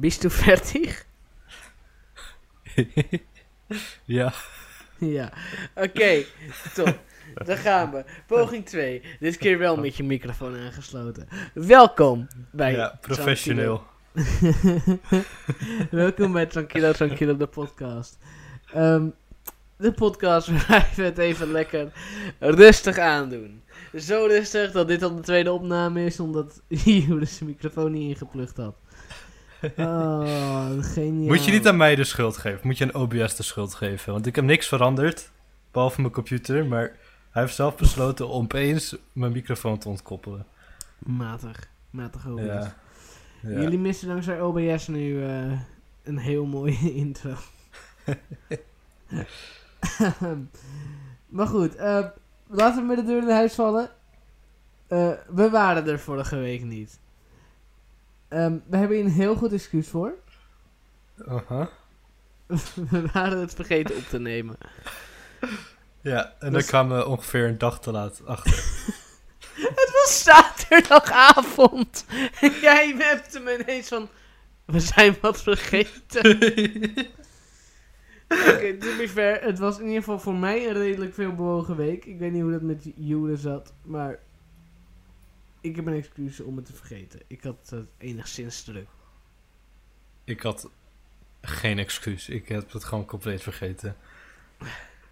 bist du fertig? ja. Ja, oké, top. Dan gaan we. Poging 2. Dit keer wel met je microfoon aangesloten. Welkom bij... ja, professioneel. Welkom bij Tranquilo Tranquilo, de podcast. Ehm, de podcast waar we het even lekker rustig aandoen. Zo rustig dat dit al de tweede opname is, omdat Jules zijn microfoon niet ingeplucht had. Oh, geniaal. Moet je niet aan mij de schuld geven, moet je aan OBS de schuld geven. Want ik heb niks veranderd, behalve mijn computer, maar hij heeft zelf besloten om opeens mijn microfoon te ontkoppelen. Matig, matig OBS. Ja. ja. Jullie missen dankzij OBS nu eh, een heel mooie intro. maar goed, eh, laten we met de deur in huis vallen. Eh, we waren er vorige week niet. Ehm, we hebben hier een heel goed excuus voor. Aha. we waren het vergeten op te nemen. Ja, en dan Dus- kwamen we ongeveer een dag te laat achter. Het was zaterdagavond. En jij hebt me ineens van... We zijn wat vergeten. Oké, to be fair, het was in ieder geval voor mij een redelijk veel bewogen week. Ik weet niet hoe dat met Jule zat, maar ik heb een excuus om het te vergeten. Ik had het enigszins druk. ik had geen excuus. Ik heb het gewoon compleet vergeten.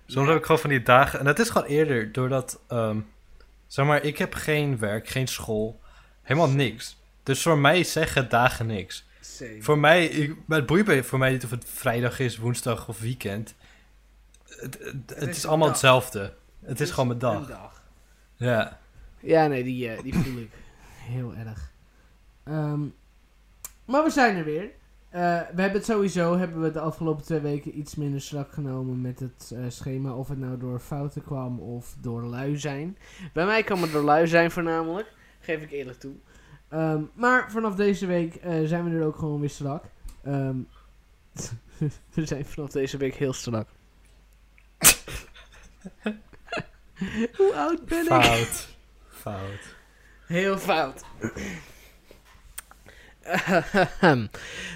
Soms Ja. heb ik gewoon van die dagen. En het is gewoon eerder doordat. ehm, zeg maar, ik heb geen werk, geen school. Helemaal niks. Dus voor mij zeggen dagen niks. Same. Voor mij, ik, het boeit voor mij niet of het vrijdag is, woensdag of weekend. Het, het, het is allemaal hetzelfde. Het is gewoon mijn dag. Ja. Ja, nee, die, eh, die voel ik heel erg. Ehm, maar we zijn er weer. Eh, we hebben het sowieso, hebben we de afgelopen twee weken iets minder strak genomen met het eh, schema. Of het nou door fouten kwam of door lui zijn. Bij mij kan het door lui zijn voornamelijk. Geef ik eerlijk toe. Ehm, maar vanaf deze week zijn we er ook gewoon weer strak. Ehm, we zijn vanaf deze week heel strak. Hoe oud ben ik? Fout. Fout. Heel fout.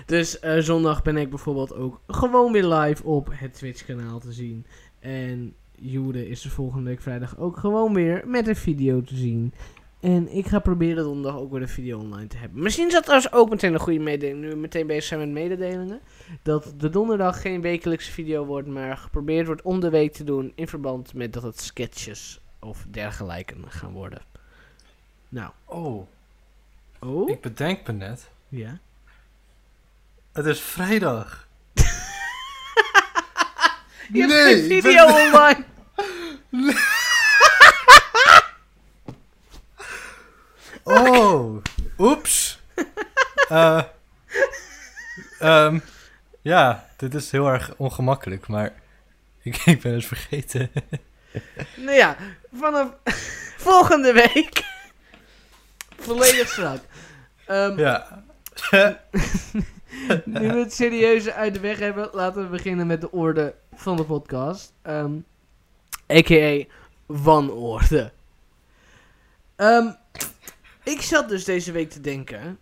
dus eh, zondag ben ik bijvoorbeeld ook gewoon weer live op het Twitch kanaal te zien. En Jude is de volgende week vrijdag ook gewoon weer met een video te zien. En ik ga proberen donderdag ook weer een video online te hebben. Misschien is dat trouwens ook meteen een goede mededeling, nu we meteen bezig zijn met mededelingen. Dat de donderdag geen wekelijkse video wordt, maar geprobeerd wordt om de week te doen. In verband met dat het sketches of dergelijke gaan worden. Nou, Oh, oh? ik bedenk me net. Ja. Het is vrijdag. Je hebt Nee, geen ik video ben- online. Oh, oeps. Eh, ehm, ja, dit is heel erg ongemakkelijk, maar ik, ik ben het vergeten. Nou ja, vanaf volgende week. Volledig strak. Ehm, ja. Nu we het serieuze uit de weg hebben, laten we beginnen met de orde van de podcast. Ehm A.k.a. wanorde. Ehm ik zat dus deze week te denken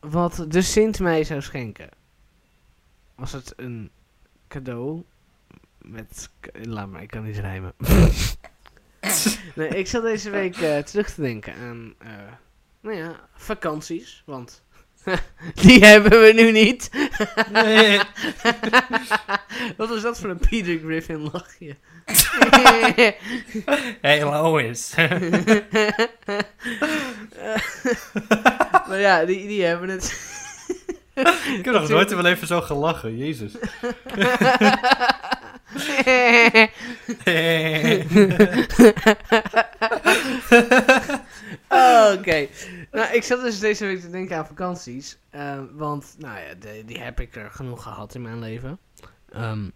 wat de Sint mij zou schenken. Was het een cadeau met... Laat maar, ik kan niet rijmen. nee, ik zat deze week eh, terug te denken aan, eh, nou ja, vakanties. Want die hebben we nu niet. Nee. Wat was dat voor een Peter Griffin lachje? Hey Lois. maar ja, die, die hebben het. ik heb nog nooit in mijn leven zo gelachen, jezus. Oh, Oké. Nou, ik zat dus deze week te denken aan vakanties. Ehm, want, nou ja, die heb ik er genoeg gehad in mijn leven. Ehm,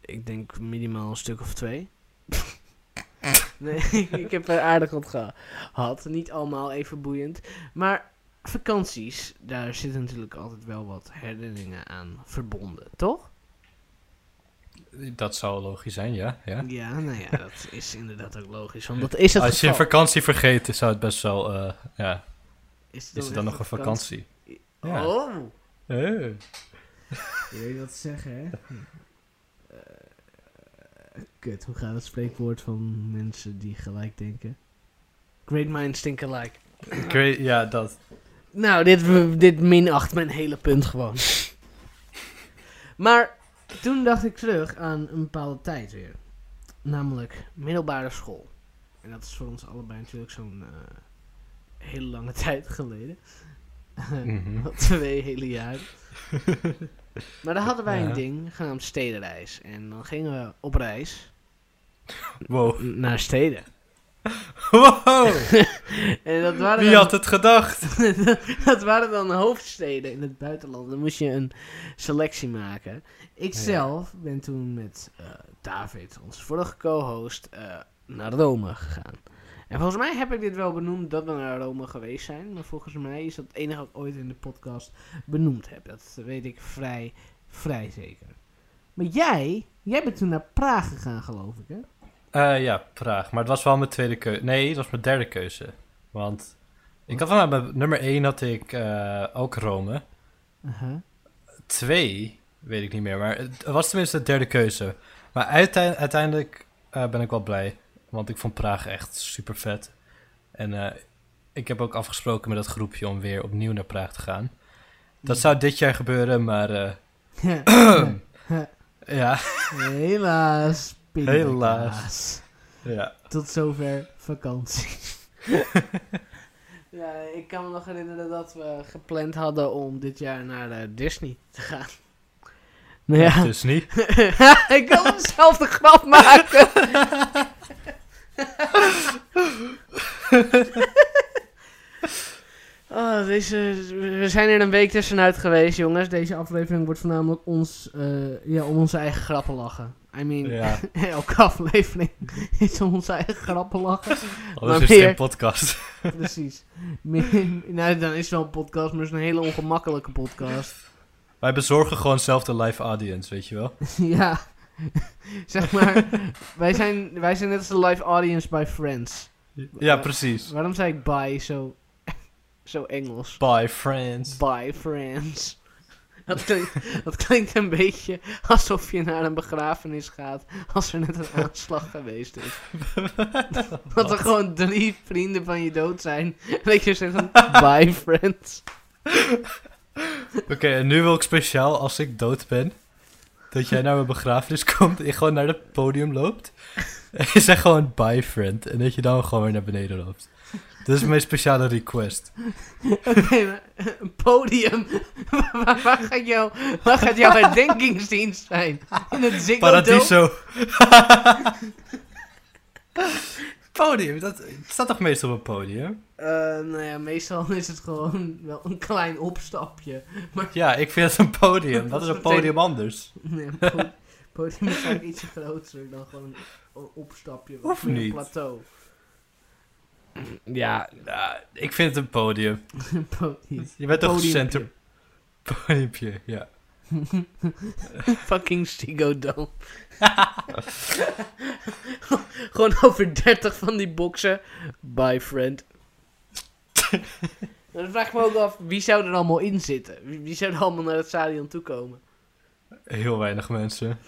ik denk minimaal een stuk of twee. nee, ik heb er aardig wat gehad. Niet allemaal even boeiend. Maar vakanties, daar zitten natuurlijk altijd wel wat herinneringen aan verbonden, toch? Dat zou logisch zijn, ja. ja. Ja, nou ja, dat is inderdaad ook logisch. Want dat is het Als je een vakantie vergeet, zou het best wel, eh, ja, Is, is het dan nog een vakantie? Ja. Oh, Eh. Je weet wat te zeggen, hè? Eh, kut, hoe gaat het spreekwoord van mensen die gelijk denken? Great minds think alike. Great, ja, dat. Nou, dit, dit minacht mijn hele punt gewoon. maar toen dacht ik terug aan een bepaalde tijd weer. Namelijk middelbare school. En dat is voor ons allebei natuurlijk zo'n eh, hele lange tijd geleden. Mhm. Twee hele jaar. maar dan hadden wij Ja. een ding genaamd stedenreis. En dan gingen we op reis Wow. naar steden. wow. En dat waren Wie dan- had het gedacht? dat waren dan hoofdsteden in het buitenland. Dan moest je een selectie maken. Ik Ja. zelf ben toen met eh, David, onze vorige co-host, eh, naar Rome gegaan. En volgens mij heb ik dit wel benoemd dat we naar Rome geweest zijn. Maar volgens mij is dat het enige wat ik ooit in de podcast benoemd heb. Dat weet ik vrij, vrij zeker. Maar jij, jij bent toen naar Praag gegaan geloof ik hè? Eh, ja, Praag. Maar het was wel mijn tweede keuze. Nee, het was mijn derde keuze. Want ik had van nummer 1 had ik ook Rome. Uh-huh. Twee, weet ik niet meer. Maar het was tenminste de derde keuze. Maar uitei- uiteindelijk eh, ben ik wel blij. Want ik vond Praag echt super vet. En eh, ik heb ook afgesproken met dat groepje om weer opnieuw naar Praag te gaan. Dat zou dit jaar gebeuren, maar eh, ja, Helaas. Helaas. ja. Tot zover vakantie. ja, ik kan me nog herinneren dat we gepland hadden om dit jaar naar Disney te gaan. Ja, Dus niet. ik kan dezelfde grap maken. Oh, deze, we zijn er een week tussenuit geweest, jongens. Deze aflevering wordt voornamelijk ons, eh, ja, om onze eigen grappen lachen. I mean, Ja, elke aflevering is om onze eigen grappen lachen. anders is het geen podcast. Precies. Meer- nou, dan is het wel een podcast, maar het is een hele ongemakkelijke podcast. Wij bezorgen gewoon zelf de live audience, weet je wel. ja. zeg maar, wij zijn, wij zijn net als de live audience by Friends. Ja, precies. Waarom zei ik by zo, zo Engels? Bye, friends. By Friends. Dat klinkt, dat klinkt een beetje alsof je naar een begrafenis gaat als er net een aanslag geweest is. Dat er gewoon drie vrienden van je dood zijn. En dat je zegt bye friends. Oké, en nu wil ik speciaal, als ik dood ben, dat jij naar mijn begrafenis komt en je gewoon naar het podium loopt. En je zegt gewoon bye, friend. En dat je dan gewoon weer naar beneden loopt. Dat is mijn speciale request. Oké, maar een podium. waar, waar gaat jouw, waar gaat jouw herdenkingsdienst zijn? In het Ziggo? Paradiso. Podium, dat het staat toch meestal op een podium? Eh, nou ja, meestal is het gewoon wel een klein opstapje. Maar Ja, ik vind het een podium. Dat is een podium anders. nee, een po- podium is eigenlijk ietsje groter dan gewoon een opstapje. Meer een niet. plateau. Ja, ik vind het een podium. een podium. Je bent toch een center... Podiumpje, ja. Fucking Ziggo Dome. Gewoon over 30 van die boxen. Bye, friend. Dan vraag ik me ook af, wie zou er allemaal in zitten? Wie, wie zou er allemaal naar het stadion toe komen? Heel weinig mensen.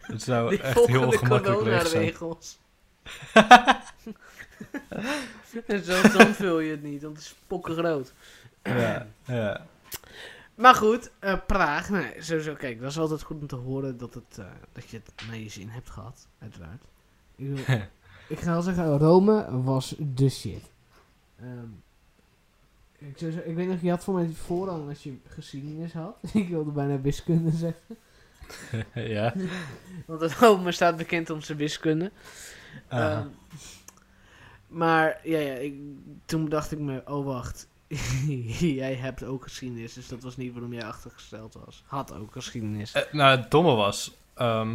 Het zou Die echt heel volgende ongemakkelijk leeg zijn. coronaregels. en zo dan vul je het niet, want het is pokken groot. Ja, ja. Maar goed, eh, Praag, nee, sowieso, kijk, dat is altijd goed om te horen dat, het, eh, dat je het naar je zin hebt gehad, uiteraard. Ik, wil- ik ga wel zeggen, Rome was de shit. Ehm, ik, ik weet nog, je had voor mij voorrang als je geschiedenis had. ik wilde bijna wiskunde zeggen. ja. Want Rome staat bekend om zijn wiskunde. Ehm, maar ja, ja ik, toen dacht ik me, oh wacht, jij hebt ook geschiedenis, dus dat was niet waarom jij achtergesteld was. Had ook geschiedenis. Eh, nou, het domme was... ehm,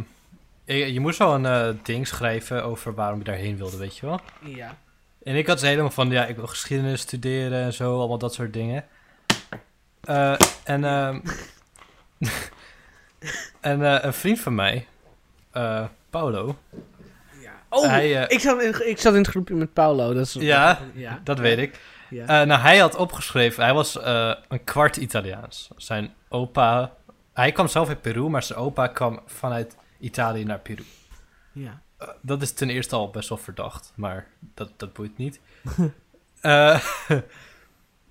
je, je moest wel een eh, ding schrijven over waarom je daarheen wilde, weet je wel? ja. En ik had ze helemaal van, ja, ik wil geschiedenis studeren en zo, allemaal dat soort dingen. Eh, en ehm, en een vriend van mij, eh, Paulo, ja. Oh, hij, ik, zat in, ik zat in het groepje met Paulo. Dat is, Ja, ja. dat weet ik. Ja. Eh, nou, hij had opgeschreven, hij was eh, een kwart Italiaans. Zijn opa, hij kwam zelf uit Peru, maar zijn opa kwam vanuit Italië naar Peru. ja. Eh, dat is ten eerste al best wel verdacht, maar dat, dat boeit niet.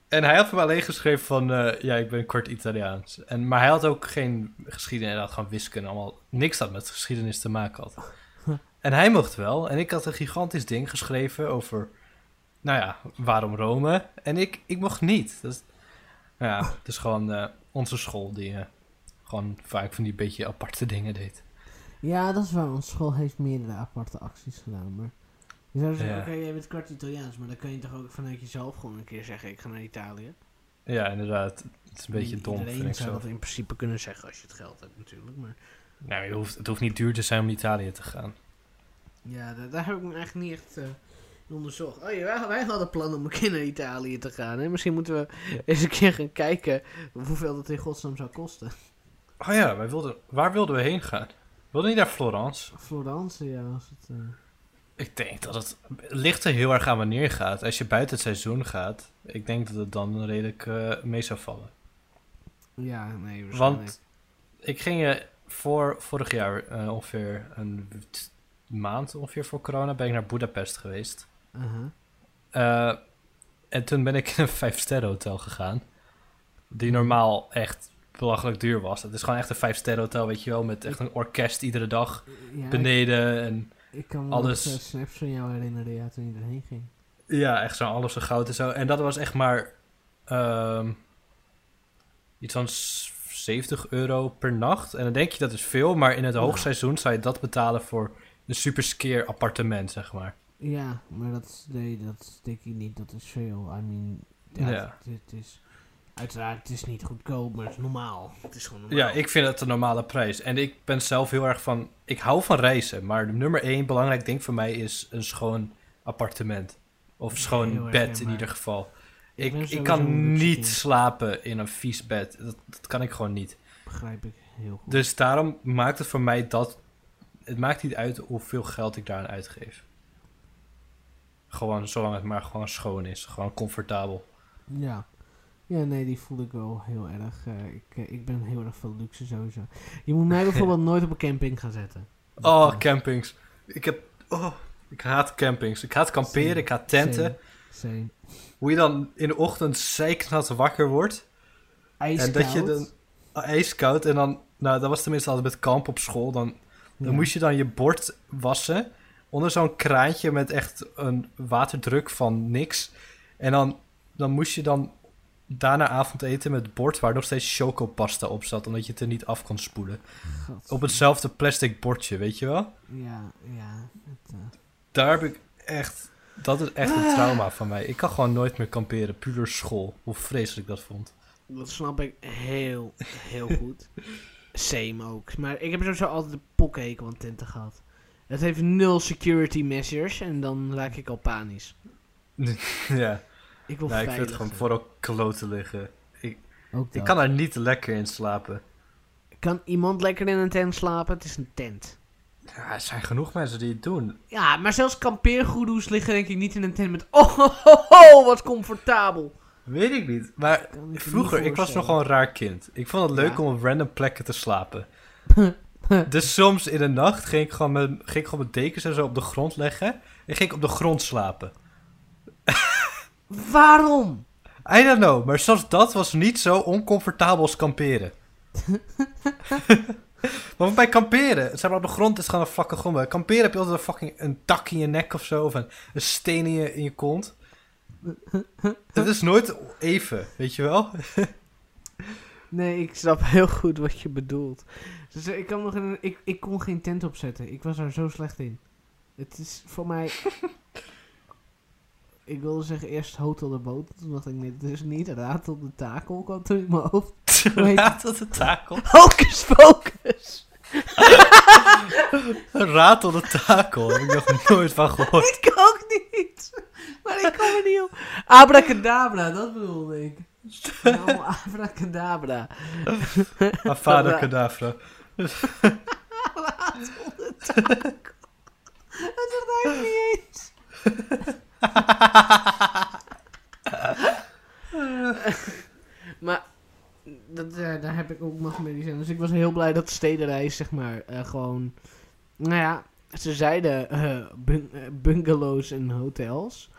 En hij had me alleen geschreven van, ja, ik ben kort Italiaans. En, maar hij had ook geen geschiedenis, hij had gewoon wiskunde, allemaal niks dat met geschiedenis te maken had. En hij mocht wel, en ik had een gigantisch ding geschreven over, nou ja, waarom Rome? En ik, ik mocht niet. Dat nou ja, het is gewoon eh, onze school die eh, gewoon vaak van die beetje aparte dingen deed. Ja, dat is waar. Onze school heeft meerdere aparte acties gedaan. Maar je zou zeggen, Ja. oké, jij bent kwart Italiaans, maar dan kan je toch ook vanuit jezelf gewoon een keer zeggen, ik ga naar Italië. Ja, inderdaad. Het is een beetje dom, Iedereen vind ik zou zo. dat in principe kunnen zeggen als je het geld hebt natuurlijk. Maar Nou, je hoeft, het hoeft niet duur te zijn om naar Italië te gaan. ja, daar, daar heb ik me eigenlijk niet echt eh, onderzocht. Oh ja, wij, wij hadden plan om een keer naar Italië te gaan. Hè? Misschien moeten we eens een keer gaan kijken hoeveel dat in godsnaam zou kosten. Oh ja, wij wilden, waar wilden we heen gaan? We wilden niet naar Florence. Florence, ja, als het... eh, Ik denk dat het, ligt er heel erg aan wanneer je gaat. Als je buiten het seizoen gaat, ik denk dat het dan redelijk eh, mee zou vallen. ja, nee, waarschijnlijk. Want ik ging voor vorig jaar eh, ongeveer een maand ongeveer voor corona ben ik naar Budapest geweest. Uh-huh. Eh, en toen ben ik in een vijf sterren hotel gegaan. Die normaal echt belachelijk duur was. Het is gewoon echt een vijf sterren hotel, weet je wel, met echt een orkest iedere dag Ja, beneden. En Ik, ik kan me alles- alles... snaps van jou herinneren, ja, toen je erheen ging. ja, echt zo alles zo goud en zo. En dat was echt maar ehm, iets van s- 70 euro per nacht. En dan denk je dat is veel, maar in het hoogseizoen zou je dat betalen voor een super skeer appartement, zeg maar. Ja, maar dat, is- nee, dat denk ik niet. Dat is veel. I mean, ja, Ja. Het, het is... Uiteraard, het is niet goedkoop, maar het is normaal. Het is gewoon normaal. Ja, ik vind het een normale prijs. En ik ben zelf heel erg van... Ik hou van reizen, maar nummer één belangrijk ding voor mij is een schoon appartement. Of Heel schoon erg bed in ieder geval. Ik Ik, kan niet slapen in een vies bed. Dat, dat kan ik gewoon niet. Begrijp ik heel goed. Dus daarom maakt het voor mij dat... Het maakt niet uit hoeveel geld ik daaraan uitgeef. Gewoon zolang het maar gewoon schoon is. Gewoon comfortabel. Ja. Ja, nee, die voel ik wel heel erg. eh, ik, eh, ik ben heel erg veel luxe sowieso. Je moet mij bijvoorbeeld nooit op een camping gaan zetten. Oh, campings. Ik heb... Oh, ik haat campings. Ik haat kamperen, Same. ik haat tenten. Same. Hoe je dan in de ochtend zeiknat wakker wordt. IJskoud. En dat je dan ah, ijskoud. En dan, nou, dat was tenminste altijd met kamp op school. Dan, dan Ja. moest je dan je bord wassen. Onder zo'n kraantje met echt een waterdruk van niks. En dan, dan moest je dan daarna avondeten met het bord waar nog steeds chocopasta op zat. Omdat je het er niet af kon spoelen. God. Op hetzelfde plastic bordje, weet je wel? Ja, ja. Het, eh, Daar heb ik echt... Dat is echt een trauma van mij. Ik kan gewoon nooit meer kamperen. Puur school. Hoe vreselijk ik dat vond. Dat snap ik heel, heel goed. Same ook. Maar ik heb sowieso altijd een pokkenhekel aan tenten gehad. Het heeft nul security measures en dan raak ik al panisch. ja. Ik wil Nou, ik vind het gewoon vooral kloten liggen. Ook Ik dat. kan daar niet lekker in slapen. Kan iemand lekker in een tent slapen? Het is een tent. Ja, er zijn genoeg mensen die het doen. Ja, maar zelfs kampeergoedoes liggen denk ik niet in een tent met... Oh, ho, ho, ho, wat comfortabel. Weet ik niet. Maar ik vroeger, ik was nog voorstellen. wel een raar kind. Ik vond het leuk Ja. om op random plekken te slapen. dus soms in de nacht ging ik gewoon mijn, ging ik gewoon mijn dekens en zo op de grond leggen. En ging ik op de grond slapen. Waarom? I don't know, maar zelfs dat was niet zo oncomfortabel als kamperen. Want bij kamperen, zeg maar op de grond is gewoon een fucking grond. Bij kamperen heb je altijd een fucking een tak in je nek of zo, of een, een steen in je, in je kont. Het is nooit even, weet je wel? Nee, ik snap heel goed wat je bedoelt. Dus ik, kan nog een, ik, ik kon geen tent opzetten. Ik was er zo slecht in. Het is voor mij... ik wilde zeggen eerst Hotel de Boot. Toen dacht ik, nee, het is niet. Ratel de Takel kwam toen in mijn hoofd. Raad tot de takel. Hocus Pocus! Raad tot de takel, heb ik nog nooit van gehoord. Ik ook niet. Maar ik kom er niet op. Abracadabra, dat bedoelde ik. Nou, abracadabra. Avada Kedavra. Laat onder takel. Dat zegt hij niet eens. maar dat, eh, daar heb ik ook nachtmerries in. Dus ik was heel blij dat de stedenreis, zeg maar, eh, gewoon... Nou ja, ze zeiden eh, bungalows en hotels.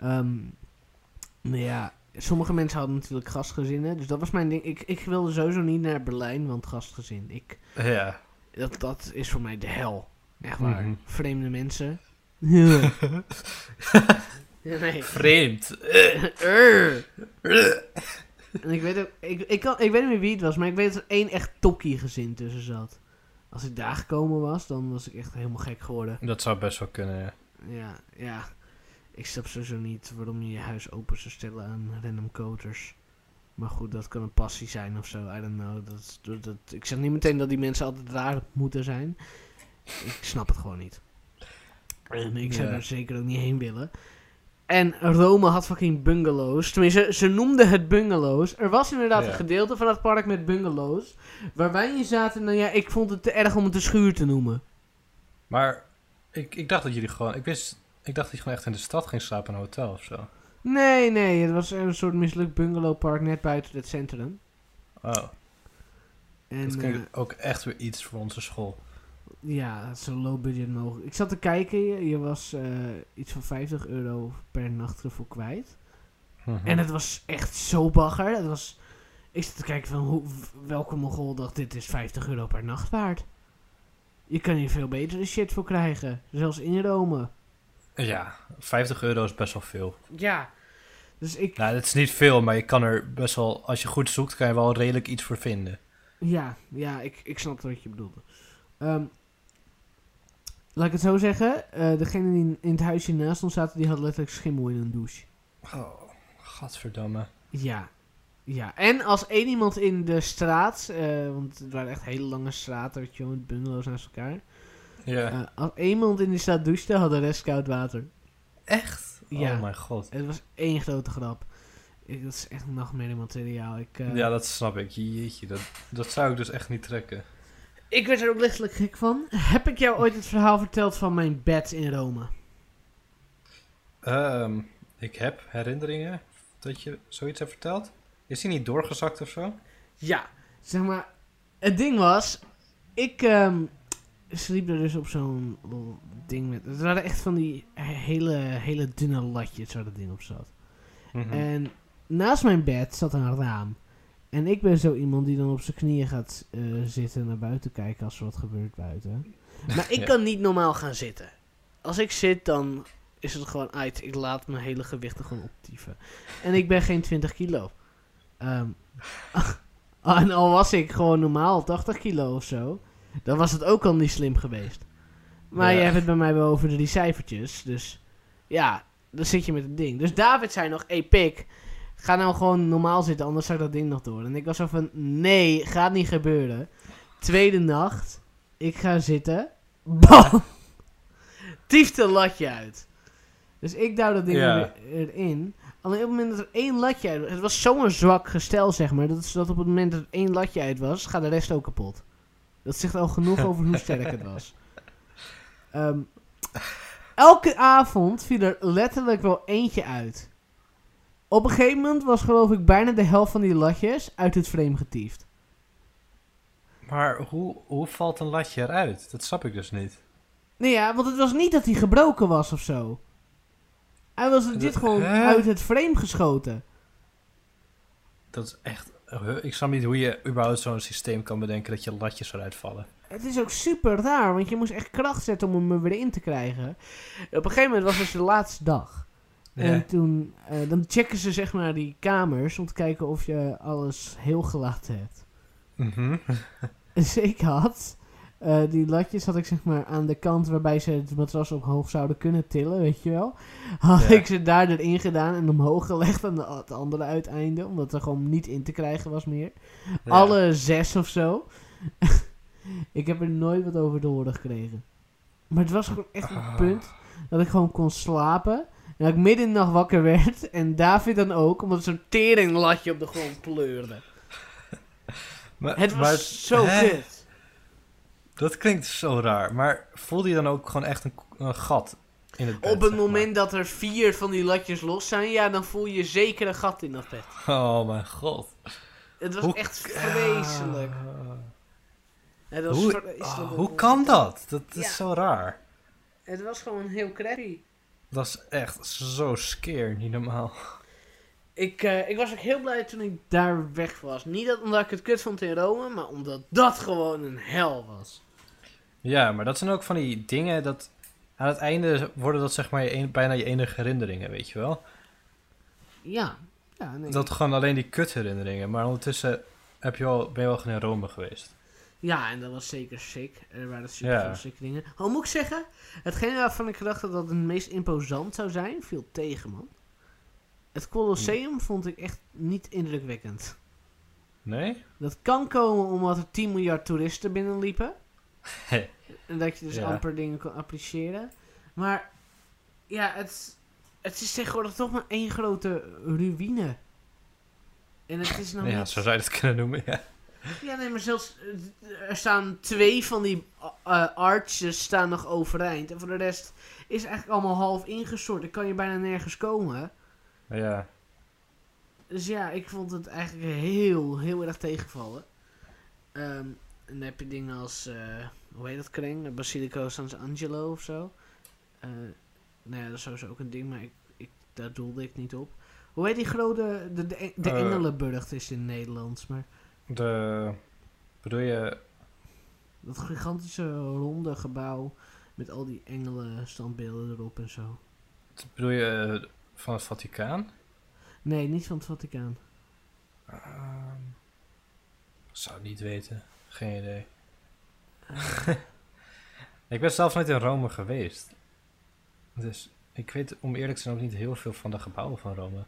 Ehm nou ja, sommige mensen hadden natuurlijk gastgezinnen. Dus dat was mijn ding. Ik, ik wilde sowieso niet naar Berlijn, want gastgezin. Ik, Ja. dat, dat is voor mij de hel. Echt waar. Mhm. Vreemde mensen. Ja. Ja, nee. Vreemd. En ik weet ook, ik, ik, kan, ik weet niet meer wie het was, maar ik weet dat er één echt tokkie gezin tussen zat. Als ik daar gekomen was, dan was ik echt helemaal gek geworden. Dat zou best wel kunnen, ja. Ja, ja. Ik snap sowieso niet waarom je je huis open zou stellen aan random koters. Maar goed, dat kan een passie zijn of zo. I don't know. Dat, dat, dat, ik zeg niet meteen dat die mensen altijd raar moeten zijn. Ik snap het gewoon niet. En ik zou Ja. er zeker ook niet heen willen. En Rome had fucking bungalows. Tenminste, ze noemden het bungalows. Er was inderdaad Ja. een gedeelte van het park met bungalows. Waar wij in zaten, nou ja, ik vond het te erg om het een schuur te noemen. Maar ik, ik dacht dat jullie gewoon... Ik wist... Ik dacht dat je gewoon echt in de stad ging slapen in een hotel of zo. Nee, nee, het was een soort mislukt bungalowpark net buiten het centrum. Oh, En dat eh, ook echt weer iets voor onze school. ja, zo low budget mogelijk. Ik zat te kijken, je, je was eh, iets van 50 euro per nacht ervoor kwijt. Mhm. En het was echt zo bagger. Het was, ik zat te kijken van hoe, welke mogol dacht dit is 50 euro per nacht waard. Je kan hier veel betere shit voor krijgen. Zelfs in Rome. Ja, 50 euro is best wel veel. Ja. Dus ik, Nou, het is niet veel, maar je kan er best wel... Als je goed zoekt, kan je wel redelijk iets voor vinden. Ja, ja ik, ik snap wat je bedoelde. Ehm, laat ik het zo zeggen. eh degene die in het huisje naast ons zaten, die had letterlijk schimmel in een douche. Oh, gadverdamme. Ja. Ja, en als één iemand in de straat, eh, want het waren echt hele lange straten, weet je wel, met bungalows naast elkaar. Ja. Eh, als één iemand in die straat douchte, had de rest koud water. Echt? Ja. Oh mijn god. Het was één grote grap. Ik, dat is echt nachtmerrie materiaal. Ik, eh, Ja, dat snap ik. Jeetje, dat, dat zou ik dus echt niet trekken. ik werd er ook lichtelijk gek van. Heb ik jou ooit het verhaal verteld van mijn bed in Rome? Ehm, ik heb herinneringen dat je zoiets hebt verteld. Is hij niet doorgezakt of zo? Ja, zeg maar, het ding was, ik ehm, sliep er dus op zo'n ding met, het waren echt van die hele, hele dunne latjes waar dat ding op zat. Mhm. En naast mijn bed zat een raam. En ik ben zo iemand die dan op zijn knieën gaat eh, zitten en naar buiten kijken als er wat gebeurt buiten. Maar ik Ja. kan niet normaal gaan zitten. Als ik zit, dan is het gewoon uit. Ik laat mijn hele gewicht er gewoon optieven. En ik ben geen 20 kilo. Ehm, en al was ik gewoon normaal 80 kilo of zo, dan was het ook al niet slim geweest. Maar Ja. je hebt het bij mij wel over de drie cijfertjes. Dus ja, dan zit je met het ding. Dus David zei nog, hey pik, ga nou gewoon normaal zitten, anders zak dat ding nog door. En ik was zo van, nee, gaat niet gebeuren. Tweede nacht, ik ga zitten, bam, tieft een latje uit. Dus ik duw dat ding Ja. er erin. Alleen op het moment dat er één latje uit het was zo'n zwak gestel, zeg maar, dat, dat op het moment dat er één latje uit was, gaat de rest ook kapot. Dat zegt al genoeg over hoe sterk het was. Ehm, elke avond viel er letterlijk wel eentje uit. Op een gegeven moment was geloof ik bijna de helft van die latjes uit het frame getiefd. Maar hoe, hoe valt een latje eruit? Dat snap ik dus niet. Nee ja, want het was niet dat hij gebroken was of zo. Hij was dit gewoon hè? uit het frame geschoten. Dat is echt... Ik snap niet hoe je überhaupt zo'n systeem kan bedenken dat je latjes eruit vallen. Het is ook super raar, want je moest echt kracht zetten om hem er weer in te krijgen. Op een gegeven moment was het de laatste dag. En toen, eh, dan checken ze zeg maar die kamers om te kijken of je alles heel gelaten hebt. Mhm. Dus ik had, eh, die latjes had ik zeg maar aan de kant waarbij ze het matras omhoog zouden kunnen tillen, weet je wel. Had Ja. ik ze daar erin gedaan en omhoog gelegd aan de, het andere uiteinde, omdat er gewoon niet in te krijgen was meer. Ja. Alle zes of zo. ik heb er nooit wat over te horen gekregen. Maar het was gewoon echt een Ah. punt dat ik gewoon kon slapen. En dat ik midden in de nacht wakker werd. En David dan ook, omdat zo'n teringlatje op de grond pleurde. Maar, Het was maar- zo hè? kut. Dat klinkt zo raar. Maar voelde je dan ook gewoon echt een, een gat in het bed? Op het maar? moment dat er vier van die latjes los zijn, ja, dan voel je zeker een gat in dat bed. Oh mijn god. Het was Hoe- echt vreselijk. Ah. Was Hoe, oh, hoe kan dat? Dat is Ja. zo raar. Het was gewoon heel crappy. Dat is echt zo scare, niet normaal. Ik, eh, ik was ook heel blij toen ik daar weg was. Niet dat, omdat ik het kut vond in Rome, maar omdat dat gewoon een hel was. Ja, maar dat zijn ook van die dingen dat... Aan het einde worden dat zeg maar je een- bijna je enige herinneringen, weet je wel? Ja. ja nee. Dat gewoon alleen die kutherinneringen. Maar ondertussen heb je wel, ben je wel gewoon in Rome geweest. Ja, en dat was zeker sick. Er waren super Ja. veel sick dingen. Oh, moet ik zeggen, hetgene waarvan ik gedacht had dat het meest imposant zou zijn, viel tegen, man. Het Colosseum vond ik echt niet indrukwekkend. Nee? Dat kan komen omdat er 10 miljard toeristen binnenliepen. En dat je dus Ja. amper dingen kan appreciëren. Maar ja, het, het is tegenwoordig toch maar één grote ruïne. En het is nou ja, niet... zo zou je het kunnen noemen, ja. Ja, nee, maar zelfs... eh, Er staan twee van die eh, arches staan nog overeind. En voor de rest is eigenlijk allemaal half ingestort. Dan kan je bijna nergens komen. Ja, Dus ja, ik vond het eigenlijk heel, heel erg tegenvallen. Ehm, en dan heb je dingen als... eh, hoe heet dat kring? Basilico Sant'Angelo of zo. Eh nou ja, dat is sowieso ook een ding, maar ik, ik, daar doelde ik niet op. Hoe heet die grote... De, de, de Eh. Engelenburg is in het Nederlands, maar... de... Bedoel je... Dat gigantische ronde gebouw met al die engelen standbeelden erop en zo. Bedoel je van het Vaticaan? Nee, niet van het Vaticaan. Ehm, zou niet weten. Geen idee. ik ben zelf nooit in Rome geweest. Dus ik weet om eerlijk te zijn ook niet heel veel van de gebouwen van Rome.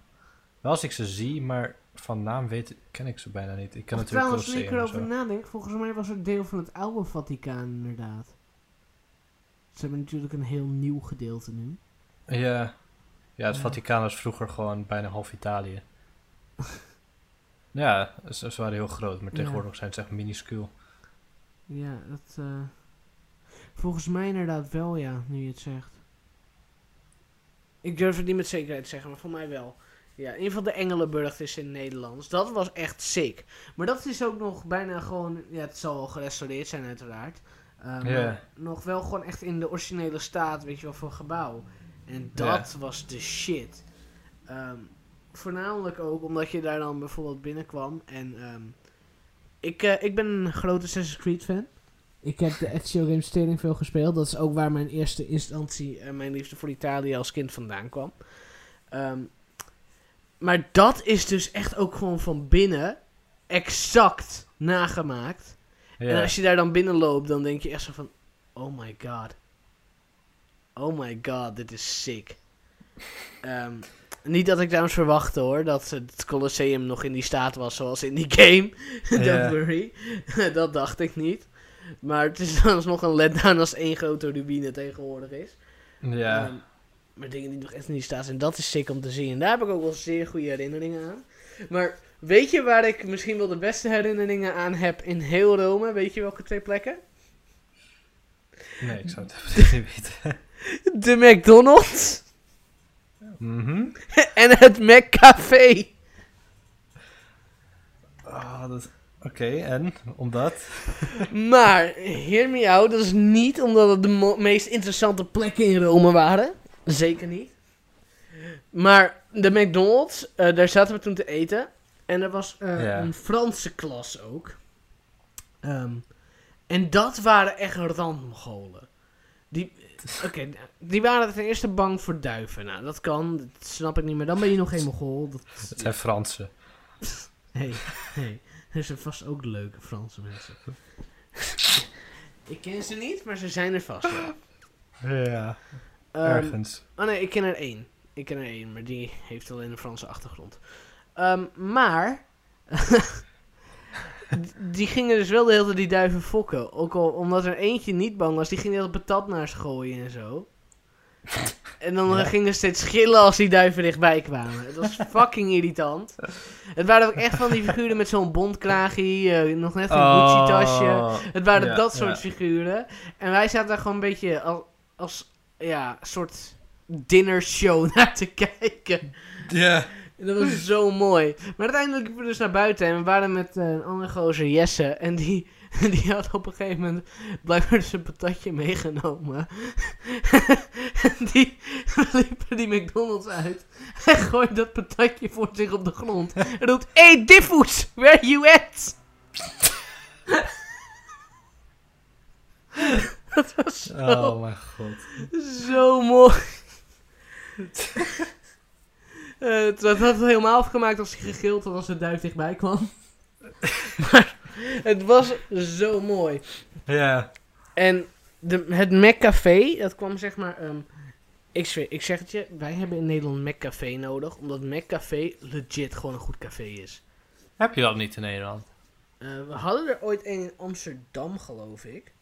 Wel als ik ze zie, maar van naam weet, ken ik ze bijna niet. Ik ken Of natuurlijk trouwens, nu ik erover nadenk, volgens mij was het deel van het oude Vaticaan inderdaad. Ze hebben natuurlijk een heel nieuw gedeelte nu. Ja. ja, het Ja. Vaticaan was vroeger gewoon bijna half Italië. ja, ze, ze waren heel groot, maar Ja. tegenwoordig zijn ze echt minuscuul. Ja, dat... eh, volgens mij inderdaad wel, ja, nu je het zegt. Ik durf het niet met zekerheid te zeggen, maar voor mij wel. Ja, in ieder geval de Engelenburg is in het Nederlands. Dat was echt sick. Maar dat is ook nog bijna gewoon... Ja, het zal wel gerestaureerd zijn uiteraard. Eh, maar nog wel gewoon echt in de originele staat, weet je wel, voor gebouw. En dat was de shit. Ehm, voornamelijk ook omdat je daar dan bijvoorbeeld binnenkwam. En ehm, ik, eh, ik ben een grote Assassin's Creed fan. Ik heb de Ezio Games Stering veel gespeeld. Dat is ook waar mijn eerste instantie en mijn liefde voor Italië als kind vandaan kwam. Ehm, maar dat is dus echt ook gewoon van binnen exact nagemaakt. Ja, En als je daar dan binnen loopt, dan denk je echt zo van... Oh my god. Oh my god, dit is sick. Ehm, niet dat ik trouwens verwachtte hoor, dat het Colosseum nog in die staat was zoals in die game. Don't worry. dat dacht ik niet. Maar het is dan nog een letdown als één grote ruïne tegenwoordig is. ja. Ehm, maar dingen die nog echt in die staat zijn, dat is sick om te zien. En daar heb ik ook wel zeer goede herinneringen aan. Maar weet je waar ik misschien wel de beste herinneringen aan heb in heel Rome? Weet je welke twee plekken? nee, ik zou het even niet weten. De McDonald's Mhm. en het McCafé. Ah, dat... Oké, en? Omdat? Maar, hear me out, dat is niet omdat het de meest interessante plekken in Rome waren. Zeker niet. Maar de McDonald's, eh, daar zaten we toen te eten. En er was eh, een Franse klas ook. Ehm, en dat waren echt randmogolen. Die, oké, die waren ten eerste bang voor duiven. Nou, dat kan, dat snap ik niet meer. Dan ben je nog geen mogol. Dat, Het zijn Fransen. Hey, hey. Er zijn vast ook leuke Franse mensen. ik ken ze niet, maar ze zijn er vast wel. Ja, Ehm, ergens. oh nee, ik ken er één. Ik ken er één, maar die heeft alleen een Franse achtergrond. Ehm, maar... die gingen dus wel de hele tijd die duiven fokken. Ook al omdat er eentje niet bang was, die ging de hele patat naar ze gooien en zo. En dan Ja. gingen ze steeds schillen als die duiven dichtbij kwamen. Het was fucking irritant. Het waren ook echt van die figuren met zo'n bondkraagje, eh, nog net een Gucci-tasje. Oh, Het waren ja, dat soort ja. figuren. En wij zaten daar gewoon een beetje als, als ja, soort dinnershow naar te kijken. Ja, Dat was zo mooi. Maar uiteindelijk liepen we dus naar buiten en we waren met eh, een andere gozer, Jesse. En die, die had op een gegeven moment blijkbaar dus een patatje meegenomen. en die liepen die McDonald's uit. Hij gooit dat patatje voor zich op de grond. En roept, Hey Diffoes, where you at? dat was zo, Oh mijn god. zo mooi. Eh, het had het helemaal afgemaakt als hij gegild had als de duif dichtbij kwam. maar het was zo mooi. Ja. En de, het McCafé, dat kwam zeg maar... ehm, ik, zweer, ik zeg het je, wij hebben in Nederland McCafé nodig. Omdat McCafé legit gewoon een goed café is. Heb je dat niet in Nederland? Eh, we hadden er ooit een in Amsterdam, geloof ik.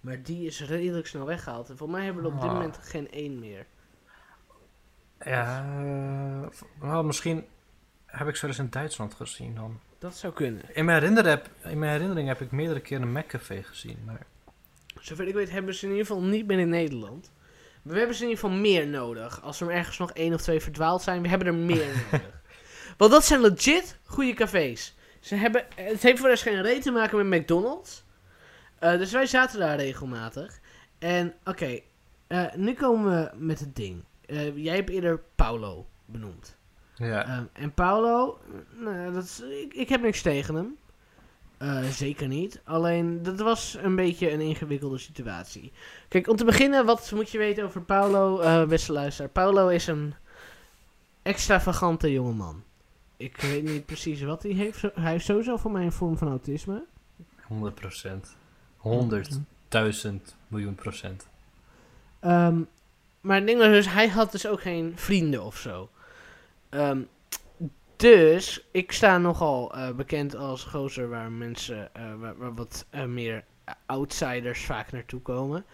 Maar die is redelijk snel weggehaald. En voor mij hebben we er op dit Ah. moment geen één meer. Ja. wel, misschien heb ik ze wel eens in Duitsland gezien dan. Dat zou kunnen. In mijn, herinnering heb, in mijn herinnering heb ik meerdere keren een McCafé gezien. Maar Zover ik weet hebben ze in ieder geval niet meer in Nederland. Maar we hebben ze in ieder geval meer nodig. Als er ergens nog één of twee verdwaald zijn, we hebben er meer nodig. Want dat zijn legit goede cafés. Ze hebben, het heeft voor rest geen reet te maken met McDonald's. Eh, dus wij zaten daar regelmatig. En oké, eh, nu komen we met het ding. Eh, jij hebt eerder Paulo benoemd. Ja. Ehm, en Paulo, eh, nou, dat is, ik, ik heb niks tegen hem. Eh, zeker niet. Alleen, dat was een beetje een ingewikkelde situatie. Kijk, om te beginnen, wat moet je weten over Paulo, eh beste luisteraar? Paulo is een extravagante jongeman. Ik weet niet precies wat hij heeft. Hij heeft sowieso voor mij een vorm van autisme. 100 procent. 100.000 miljoen procent. Ehm, maar het ding was dus, hij had dus ook geen vrienden of zo. Ehm, dus, ik sta nogal eh, bekend als gozer waar mensen, eh, waar, waar wat eh, meer outsiders vaak naartoe komen.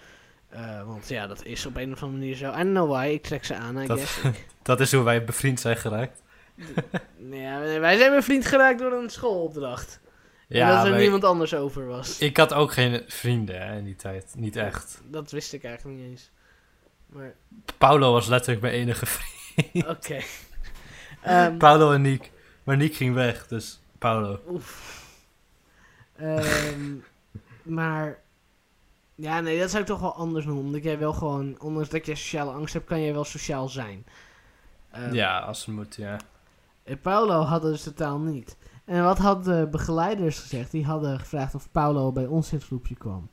Want ja, dat is op een of andere manier zo. I don't know why, ik trek ze aan, I Dat- guess. Dat is hoe wij bevriend zijn geraakt. ja, wij zijn bevriend geraakt door een schoolopdracht. en Ja, dat er wij- niemand anders over was. ik had ook geen vrienden hè, in die tijd. Niet echt. Dat wist ik eigenlijk niet eens. Maar, Paulo was letterlijk mijn enige vriend. oké. Ehm, Paulo en Niek. Maar Niek ging weg, dus Paulo. Oef. Ehm, maar. Ja, nee, dat zou ik toch wel anders noemen. Omdat jij wel gewoon, ondanks dat jij sociale angst hebt, kan jij wel sociaal zijn. Ehm, ja, als het moet, ja. En Paulo had het dus totaal niet. En wat hadden de begeleiders gezegd? Die hadden gevraagd of Paulo bij ons in het groepje kwam.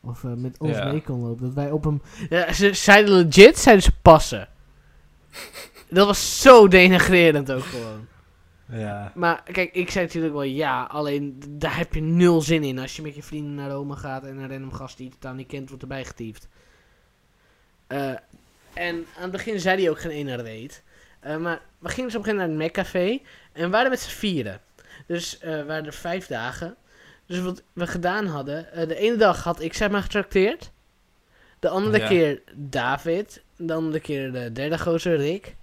Of eh, met ons Ja. mee kon lopen. Dat wij op hem... Ja, ze zeiden legit, zeiden ze passen. Dat was zo denigrerend ook gewoon. Ja. Maar kijk, ik zei natuurlijk wel ja, alleen daar heb je nul zin in als je met je vrienden naar Rome gaat en een random gast die je totaal niet kent wordt erbij getiefd. Eh, en aan het begin zei hij ook geen ene reet. Eh, maar we gingen dus op een gegeven moment naar het Maccafé en we waren met z'n vieren. Dus eh, we waren er vijf dagen. Dus wat we gedaan hadden, de ene dag had ik zeg maar getrakteerd. De andere Ja. keer David. De andere keer de derde gozer Rick.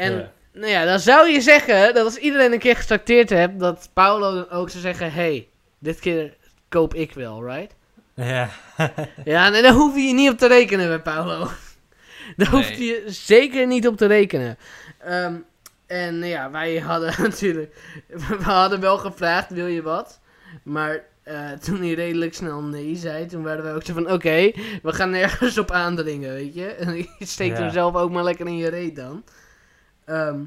En Ja. nou ja, dan zou je zeggen dat als iedereen een keer getrakteerd hebt, dat Paulo dan ook zou zeggen: hey, dit keer koop ik wel, right? Ja. Ja, nee, daar hoef je je niet op te rekenen bij Paulo. Daar hoef je zeker niet op te rekenen. Ehm, en nou ja, wij hadden natuurlijk, we hadden wel gevraagd: wil je wat? Maar eh, toen hij redelijk snel nee zei, toen waren wij ook zo van: oké, we gaan nergens op aandringen, weet je? En je steekt Ja. hem zelf ook maar lekker in je reet dan. Ehm,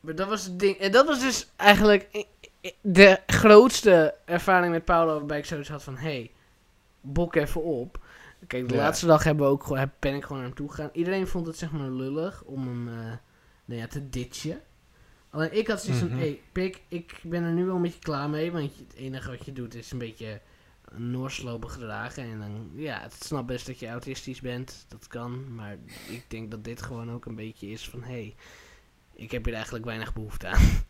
maar dat was het ding. En dat was dus eigenlijk de grootste ervaring met Paulo, waarbij ik zoiets had van: hey, bok even op. Kijk, de Ja. laatste dag hebben we ook gewoon, heb- ben ik gewoon naar hem toe gegaan. Iedereen vond het zeg maar lullig om hem eh, nou ja, te ditchen. Alleen ik had zoiets van, Mhm. hé, hey, pik, ik ben er nu wel een beetje klaar mee. Want het enige wat je doet is een beetje Noors lopen gedragen. En dan, ja, het snap best dat je autistisch bent. Dat kan. Maar ik denk dat dit gewoon ook een beetje is van, hé, hey, ik heb hier eigenlijk weinig behoefte aan.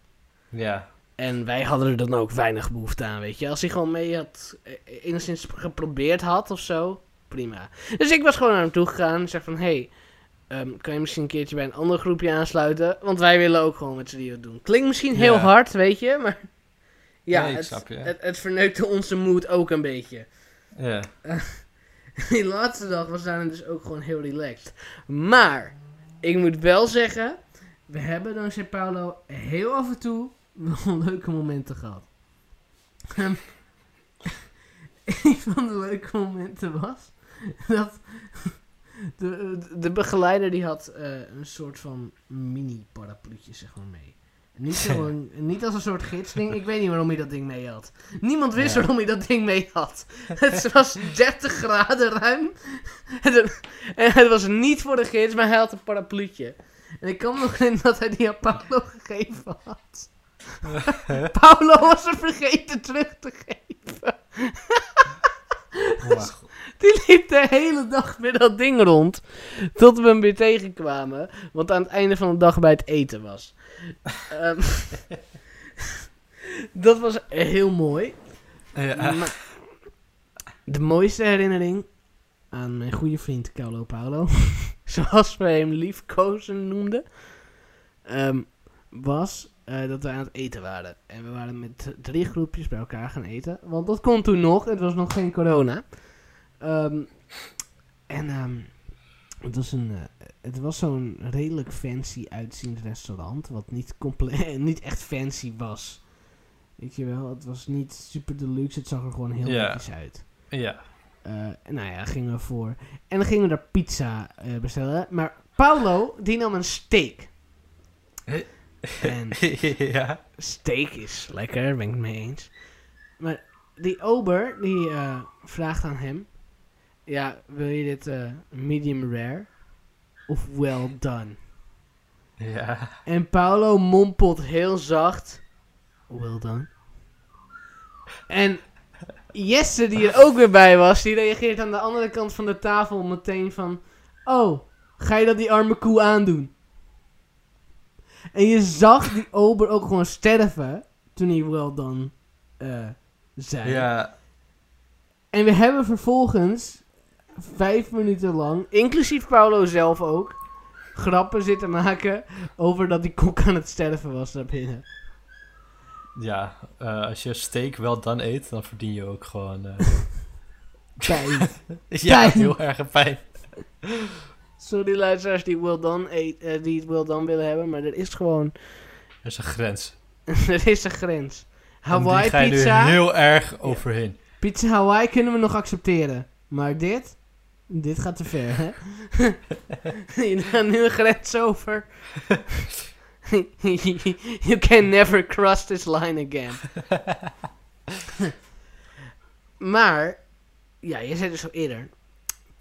Ja. En wij hadden er dan ook weinig behoefte aan, weet je. Als hij gewoon mee had, eh, enigszins geprobeerd had of zo, prima. Dus ik was gewoon naar hem toe gegaan en zeg van, hey, ehm, kan je misschien een keertje bij een ander groepje aansluiten? Want wij willen ook gewoon met z'n drieën doen. Klinkt misschien heel Ja. hard, weet je, maar ja, Nee, het, snap je. het, het verneukte onze moed ook een beetje. Ja. Die laatste dag was daarna dus ook gewoon heel relaxed. Maar, ik moet wel zeggen, we hebben dankzij Paulo heel af en toe wel leuke momenten gehad. Ehm, een van de leuke momenten was dat de, de begeleider die had eh, een soort van mini parapluutje zeg maar mee. Niet, zo, niet als een soort gidsding. Ik weet niet waarom hij dat ding mee had. Niemand wist Ja. waarom hij dat ding mee had. Het was 30 graden ruim. En en het was niet voor de gids, maar hij had een parapluutje. En ik kan me nog herinneren dat hij die aan Paulo gegeven had. Paulo was er vergeten terug te geven. Die liep de hele dag met dat ding rond. Tot we hem weer tegenkwamen. Want aan het einde van de dag bij het eten was. Ehm, dat was heel mooi. Ja. De mooiste herinnering aan mijn goede vriend Carlo Paolo, zoals we hem liefkozen noemden, ehm, was eh, dat we aan het eten waren. En we waren met drie groepjes bij elkaar gaan eten. Want dat kon toen nog, het was nog geen corona. Ehm, en ehm, het was, een, eh, het was zo'n redelijk fancy uitziend restaurant, wat niet, comple- niet echt fancy was. Weet je wel, het was niet super deluxe, het zag er gewoon heel netjes uit. ja. Eh, nou ja, gingen we voor. En dan gingen we daar pizza eh, bestellen. Maar Paulo, die nam een steak. En ja. steak is lekker, ben ik het mee eens. Maar die ober, die eh, vraagt aan hem... Ja, wil je dit eh, medium rare? Of well done? Ja. En Paulo mompelt heel zacht... Well done. En Jesse, die er ook weer bij was, die reageert aan de andere kant van de tafel meteen van... Oh, ga je dat die arme koe aandoen? En je zag die ober ook gewoon sterven toen hij well done eh, zei. Ja. En we hebben vervolgens vijf minuten lang, inclusief Paulo zelf ook, grappen zitten maken over dat die kok aan het sterven was daar binnen. Ja. eh, als je steak wel dan eet, dan verdien je ook gewoon... eh, Pijn. ja, Pijn. heel erg pijn. Sorry luisteraars die well done, eet, eh, die het well done willen hebben, maar er is gewoon, Er is een grens. er is een grens. En Hawaii die ga je pizza, er heel erg overheen. pizza Hawaii kunnen we nog accepteren. Maar dit, dit gaat te ver, hè? Je gaat nu een grens over. you can never cross this line again. maar, ja, je zei dus al eerder,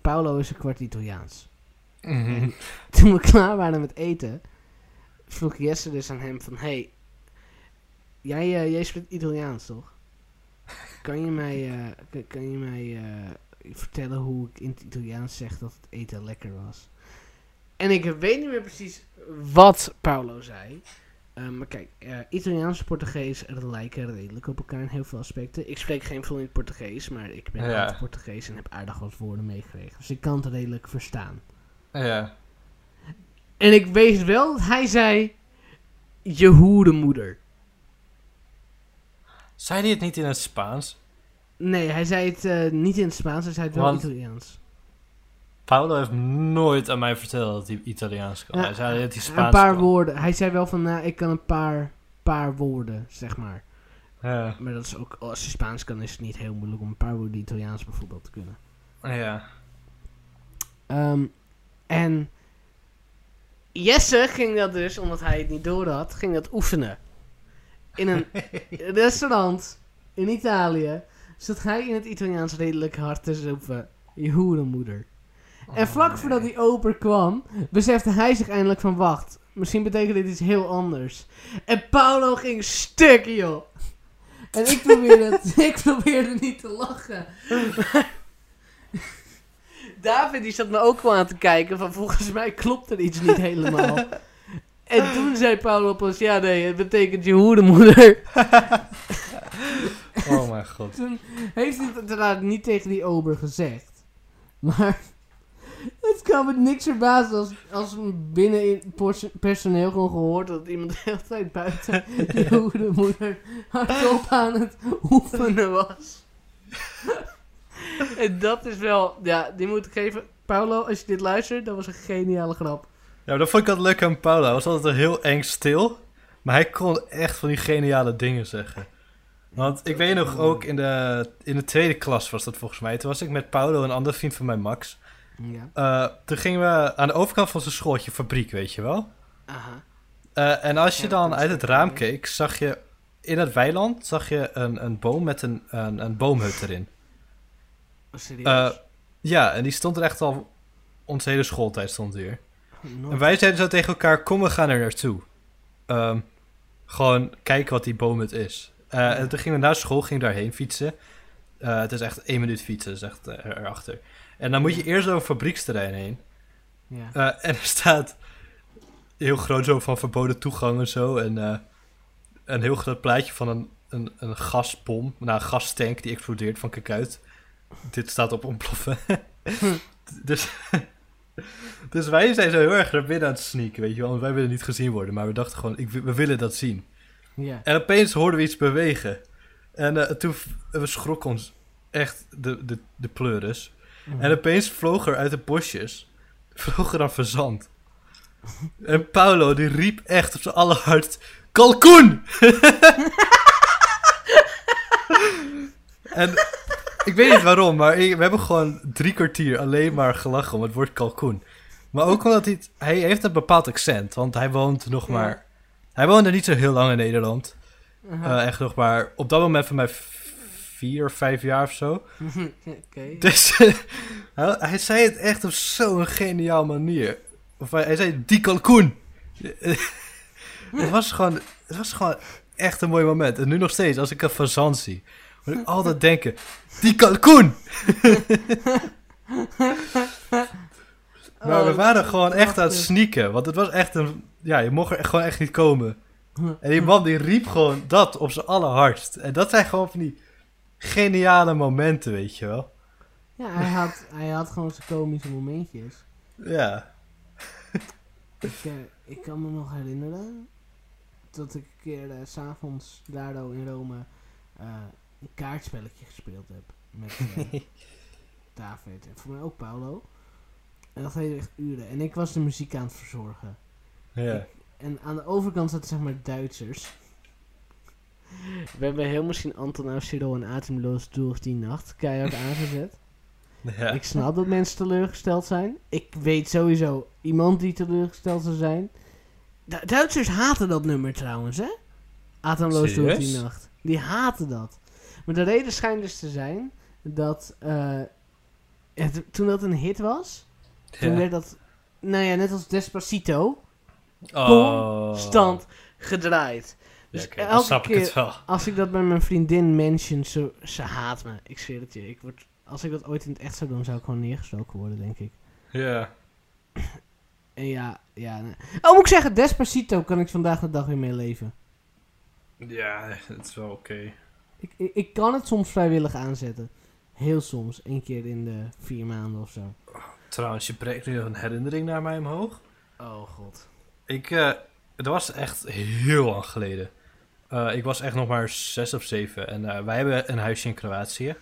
Paolo is een kwart Italiaans. Mhm. Toen we klaar waren met eten, vroeg Jesse dus aan hem van... Hey, jij, eh, jij spreekt Italiaans, toch? Kan je mij, eh, kan- kan je mij eh, vertellen hoe ik in het Italiaans zeg dat het eten lekker was? En ik weet niet meer precies wat Paolo zei. Eh, maar kijk, eh, Italiaans en Portugees lijken redelijk op elkaar in heel veel aspecten. Ik spreek geen vloeiend Portugees, maar ik ben Ja. uit Portugees en heb aardig wat woorden meegekregen. Dus ik kan het redelijk verstaan. Ja. En ik weet wel dat hij zei... Je hoerenmoeder. Zei hij het niet in het Spaans? Nee, hij zei het eh, niet in het Spaans, hij zei het wel Want- Italiaans. Paulo heeft nooit aan mij verteld dat hij Italiaans kan. Ja, hij zei dat hij een Spaans paar kan. woorden. Hij zei wel van, nou, ik kan een paar, paar woorden, zeg maar. Ja. Maar dat is ook, als je Spaans kan, is het niet heel moeilijk om een paar woorden Italiaans bijvoorbeeld te kunnen. Ja. Ehm, en Jesse ging dat dus, omdat hij het niet door had, ging dat oefenen. In een restaurant in Italië zat hij in het Italiaans redelijk hard te roepen. Je hoerenmoeder. En vlak voordat die oper kwam, besefte hij zich eindelijk van wacht. Misschien betekent dit iets heel anders. En Paulo ging stuk, joh. En ik probeerde, ik probeerde niet te lachen. David die zat me ook wel aan te kijken van volgens mij klopt er iets niet helemaal. En toen zei Paulo pas, ja nee, het betekent je hoerenmoeder. Oh mijn god. Toen heeft hij het uiteraard niet tegen die ober gezegd. Maar het kan me niks verbazen als, als binnen in pers- personeel gewoon gehoord dat iemand de hele tijd buiten je hoerenmoeder hardop aan het oefenen was. en dat is wel, ja, die moet ik geven. Paulo, als je dit luistert, dat was een geniale grap. Ja, maar dat vond ik altijd leuk aan Paula. Hij was altijd heel eng stil. Maar hij kon echt van die geniale dingen zeggen. Want ik weet nog ook in de, in de tweede klas was dat volgens mij. Toen was ik met Paulo, een andere vriend van mij, Max. Ja. Eh, toen gingen we aan de overkant van zijn schooltje, fabriek, weet je wel. Aha. Eh, en als je dan uit het raam keek, zag je in het weiland zag je een, een boom met een, een, een boomhut erin. Oh? Eh, ja, en die stond er echt al... Onze hele schooltijd stond hier. En wij zeiden zo tegen elkaar, kom we gaan er naartoe. Ehm, gewoon kijken wat die boomhut is. En toen gingen we naar school, gingen daarheen fietsen. Het is echt één minuut fietsen, is echt erachter. En dan moet je eerst over fabrieksterrein heen. Ja. Eh, en er staat heel groot zo van verboden toegang en zo. En eh, een heel groot plaatje van een, een, een gaspom. Nou, een gastank die explodeert van kijk uit. Dit staat op ontploffen. dus, dus wij zijn zo heel erg naar binnen aan het sneaken, weet je wel. Want wij willen niet gezien worden. Maar we dachten gewoon, ik, we willen dat zien. ja. En opeens hoorden we iets bewegen. En eh, toen we schrokken ons echt de, de, de pleuris. En opeens vloog er uit de bosjes, vloog er een verzand. En Paulo die riep echt op zijn allerhardst, kalkoen! en ik weet niet waarom, maar we hebben gewoon drie kwartier alleen maar gelachen om het woord kalkoen. Maar ook omdat hij, heeft een bepaald accent, want hij woont nog maar... Hij woonde niet zo heel lang in Nederland. Eh, echt nog maar, op dat moment van mij v- vier of vijf jaar of zo. Dus hij, zei het echt op zo'n geniaal manier. Of hij, hij zei, die kalkoen. het, was gewoon, het was gewoon echt een mooi moment. En nu nog steeds, als ik een fazant zie, moet ik altijd denken, die kalkoen. maar we Oh, waren gewoon echt aan het sneaken. Want het was echt een, ja, je mocht er echt gewoon echt niet komen. En die man die riep gewoon dat op zijn allerhardst. En dat zijn gewoon van die geniale momenten, weet je wel. Ja, hij had, hij had gewoon zijn komische momentjes. Ja. Ik, eh, ik kan me nog herinneren dat ik een keer eh, s s'avonds daardoor in Rome eh, een kaartspelletje gespeeld heb. Met David en voor mij ook Paulo. En dat deed echt uren. En ik was de muziek aan het verzorgen. Ja. En aan de overkant zaten zeg maar Duitsers. We hebben heel misschien Anton Cyril en Atemloos door die nacht keihard aangezet. ja. Ik snap dat mensen teleurgesteld zijn. Ik weet sowieso iemand die teleurgesteld zou zijn. Du- Duitsers haten dat nummer trouwens, hè? Atemloos door die nacht. Die haten dat. Maar de reden schijnt dus te zijn dat eh, het, toen dat een hit was, toen werd dat, nou ja, net als Despacito, Oh. constant gedraaid. Dus oké, dan elke snap ik keer het wel. als ik dat bij mijn vriendin mention, ze, ze haat me. Ik zweer het je. Ik word, als ik dat ooit in het echt zou doen, zou ik gewoon neergestoken worden, denk ik. Ja. En ja, ja. nee. Oh, moet ik zeggen, Despacito kan ik vandaag de dag weer mee leven. Ja, het is wel oké. Ik, ik, ik kan het soms vrijwillig aanzetten. Heel soms, één keer in de vier maanden of zo. Trouwens, je brengt nu een herinnering naar mij omhoog. Oh god. Ik, eh, het was echt heel lang geleden. Eh, ik was echt nog maar zes of zeven. En eh, wij hebben een huisje in Kroatië.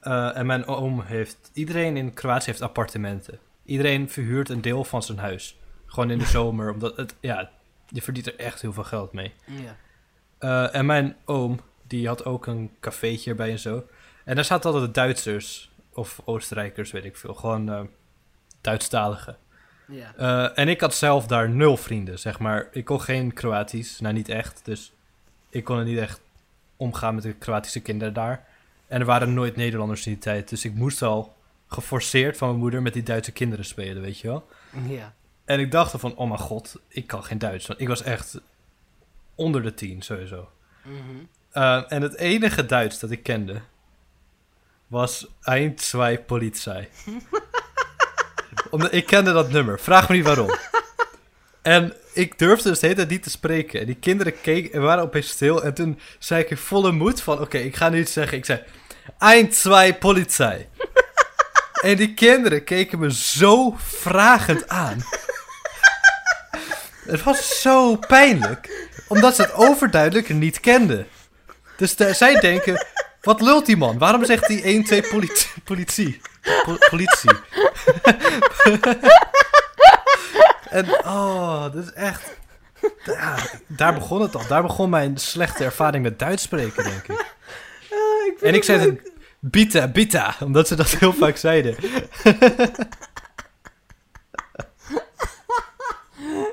Eh, en mijn oom heeft... Iedereen in Kroatië heeft appartementen. Iedereen verhuurt een deel van zijn huis. Gewoon in de zomer. Omdat het... Ja, je verdient er echt heel veel geld mee. En mijn oom, die had ook een cafeetje erbij en zo. En daar zaten altijd Duitsers of Oostenrijkers, weet ik veel. Gewoon Duitsstaligen. Ja. En ik had zelf daar nul vrienden, zeg maar. Ik kon geen Kroatisch, nou niet echt. Dus ik kon er niet echt omgaan met de Kroatische kinderen daar. En er waren nooit Nederlanders in die tijd. Dus ik moest al geforceerd van mijn moeder met die Duitse kinderen spelen, weet je wel. Ja. En ik dacht van, oh mijn god, ik kan geen Duits. Want ik was echt onder de tien, sowieso. Mhm. Uh, en het enige Duits dat ik kende was Ein, zwei, Polizei. Omdat ik kende dat nummer. Vraag me niet waarom. En ik durfde dus de hele tijd niet te spreken. En die kinderen keken en waren opeens stil. En toen zei ik in volle moed van... Oké, ik ga nu iets zeggen. Ik zei... Ein, zwei, Polizei. en die kinderen keken me zo vragend aan. Het was zo pijnlijk. Omdat ze het overduidelijk niet kenden. Dus de- zij denken... Wat lult die man? Waarom zegt hij 1, 2 politie? Politie. Po- politie. En oh, dat is echt... Ja, daar begon het al. Daar begon mijn slechte ervaring met Duits spreken, denk ik. Ah, ik En ik zei het bita, bita, omdat ze dat heel vaak zeiden.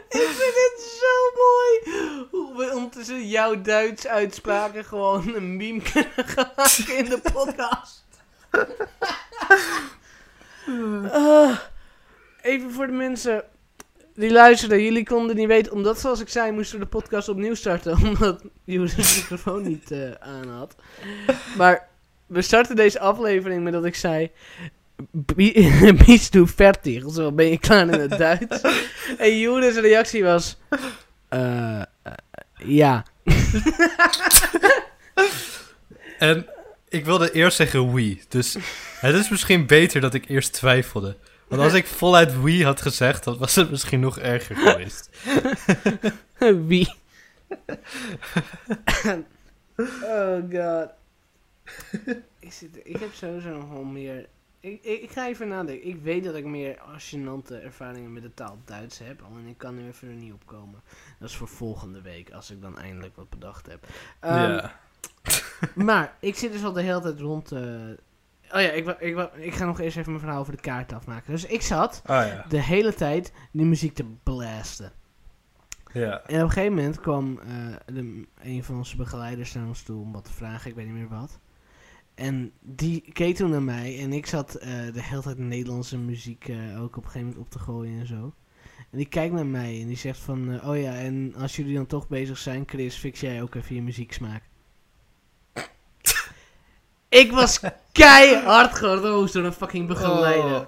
Ik vind het zo mooi hoe we ondertussen jouw Duits uitspraken gewoon een meme kunnen gaan maken in de podcast. Ah, even voor de mensen die luisteren. Jullie konden niet weten, omdat zoals ik zei moesten we de podcast opnieuw starten. Omdat Joris de microfoon niet eh, aan had. Maar we starten deze aflevering met dat ik zei... "Bi- Bist du fertig? Zo ben je klaar in het Duits. En Joris' reactie was... eh, eh, ja. En ik wilde eerst zeggen oui. Dus het is misschien beter dat ik eerst twijfelde. Want als ik voluit oui had gezegd, dan was het misschien nog erger geweest. Wie? oh god. ik, zit, ik heb sowieso nog wel meer... Ik, ik, ik ga even nadenken. Ik weet dat ik meer gênante ervaringen met de taal Duits heb. Alleen ik kan nu even er niet op komen. Dat is voor volgende week, als ik dan eindelijk wat bedacht heb. Ehm, ja. Maar ik zit dus al de hele tijd rond... eh, Oh ja, ik, ik, ik ga nog eerst even mijn verhaal over de kaart afmaken. Dus ik zat Oh ja. de hele tijd die muziek te blasten. Ja. En op een gegeven moment kwam eh, de, een van onze begeleiders naar ons toe om wat te vragen, ik weet niet meer wat. En die keek toen naar mij en ik zat eh, de hele tijd Nederlandse muziek eh, ook op een gegeven moment op te gooien en zo. En die kijkt naar mij en die zegt van, oh ja, en als jullie dan toch bezig zijn, Chris, fix jij ook even je muzieksmaak. Ik was keihard geroost door een fucking begeleider. Oh.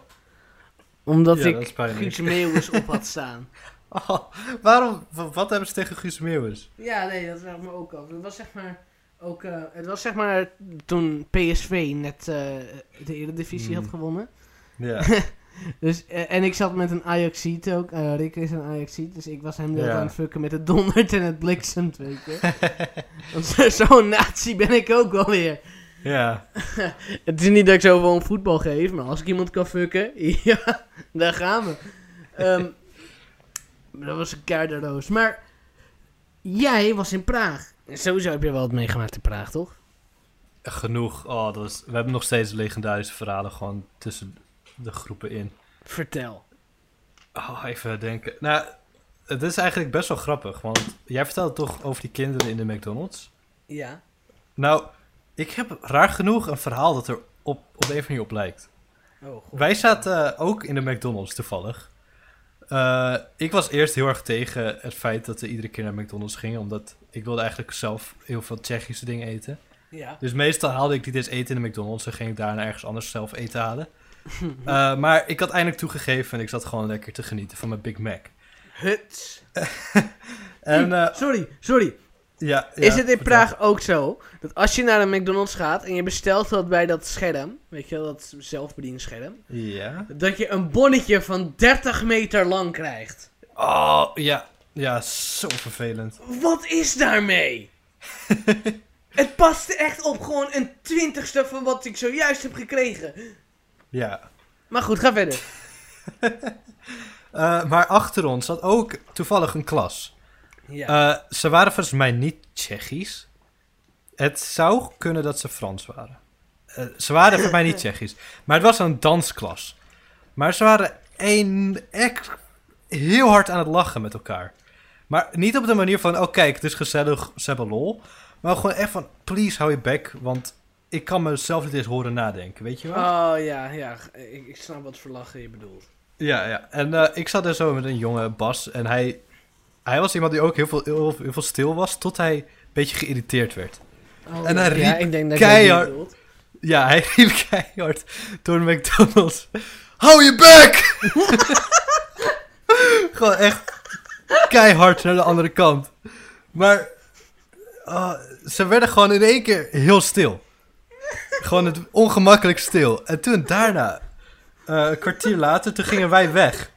Omdat Ja, ik. Guus Meeuwis op had staan. Oh, waarom? Wat hebben ze tegen Guus Meeuwis? Ja, nee, dat vraag ik me ook af. Het was zeg maar ook, eh, het was zeg maar toen PSV net eh, de Eredivisie Hmm. had gewonnen. Ja. Dus, eh, en ik zat met een Ajaxiet ook. Rick is een Ajaxiet, dus ik was hem Ja. tijd aan het fucken met het dondert en het bliksemt, weet je. Want zo'n nazi ben ik ook wel weer. Ja. Het is niet dat ik zoveel om voetbal geef, maar als ik iemand kan fucken, ja, daar gaan we. Ehm, dat was een keiharde. Maar jij was in Praag. En Sowieso heb je wel wat meegemaakt in Praag, toch? Genoeg. Oh, dat was, we hebben nog steeds legendarische verhalen gewoon tussen de groepen in. Vertel. Oh, even denken. Nou, het is eigenlijk best wel grappig, want jij vertelde toch over die kinderen in de McDonald's? Ja. Nou, ik heb raar genoeg een verhaal dat er op, op een manier op lijkt. Oh. Wij zaten eh, ook in de McDonald's toevallig. Eh, ik was eerst heel erg tegen het feit dat we iedere keer naar McDonald's gingen, omdat ik wilde eigenlijk zelf heel veel Tsjechische dingen eten. Ja. Dus meestal haalde ik niet eens eten in de McDonald's en ging ik daarna ergens anders zelf eten halen. Eh, maar ik had eindelijk toegegeven en ik zat gewoon lekker te genieten van mijn Big Mac. Huts. En Sorry, sorry. Ja, is ja, het in. Praag ook zo? Dat als je naar een McDonald's gaat en je bestelt wat bij dat scherm, weet je wel, dat zelfbediende scherm, Ja. dat je een bonnetje van 30 meter lang krijgt. Oh, ja. Ja, zo vervelend. Wat is daarmee? het past echt op gewoon een twintigste van wat ik zojuist heb gekregen. Ja. Maar goed, ga verder. Eh, maar achter ons zat ook toevallig een klas. Ja. Eh, ze waren volgens mij niet Tsjechisch. Het zou kunnen dat ze Frans waren. Eh, ze waren voor mij niet Tsjechisch. Maar het was een dansklas. Maar ze waren een, echt heel hard aan het lachen met elkaar. Maar niet op de manier van, oh kijk, het is gezellig, ze hebben lol. Maar gewoon echt van, please hou je bek, want ik kan mezelf niet eens horen nadenken, weet je wel? oh ja, ja. Ik, ik snap wat voor lachen je bedoelt. Ja, ja. En eh, ik zat er zo met een jonge Bas. En hij, hij was iemand die ook heel veel, heel, heel veel stil was. Tot hij een beetje geïrriteerd werd. Oh, En hij ja, riep ik denk dat keihard-. Ja, hij riep keihard door McDonald's. Hou je bek! Gewoon echt keihard naar de andere kant. Maar ah, ze werden gewoon in één keer heel stil. Gewoon het ongemakkelijk stil. En toen daarna, eh, een kwartier later, toen gingen wij weg.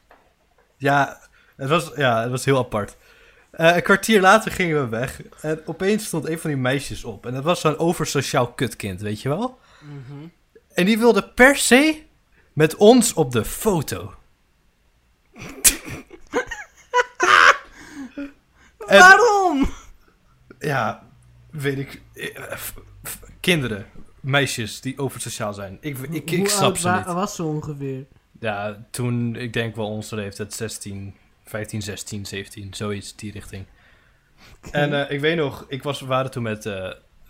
Ja, het was, ja, het was heel apart. Eh, een kwartier later gingen we weg. En opeens stond een van die meisjes op. En dat was zo'n oversociaal kutkind, weet je wel? Mhm. En die wilde per se met ons op de foto. En- Waarom? Ja, weet ik. eh, Kinderen, meisjes die oversociaal zijn. Ik, ik, ik snap ze niet. was ze ongeveer? Ja, toen, ik denk wel onze leeftijd, 16, 15, 16, 17, zoiets, die richting. En eh, ik weet nog, ik was, we waren toen met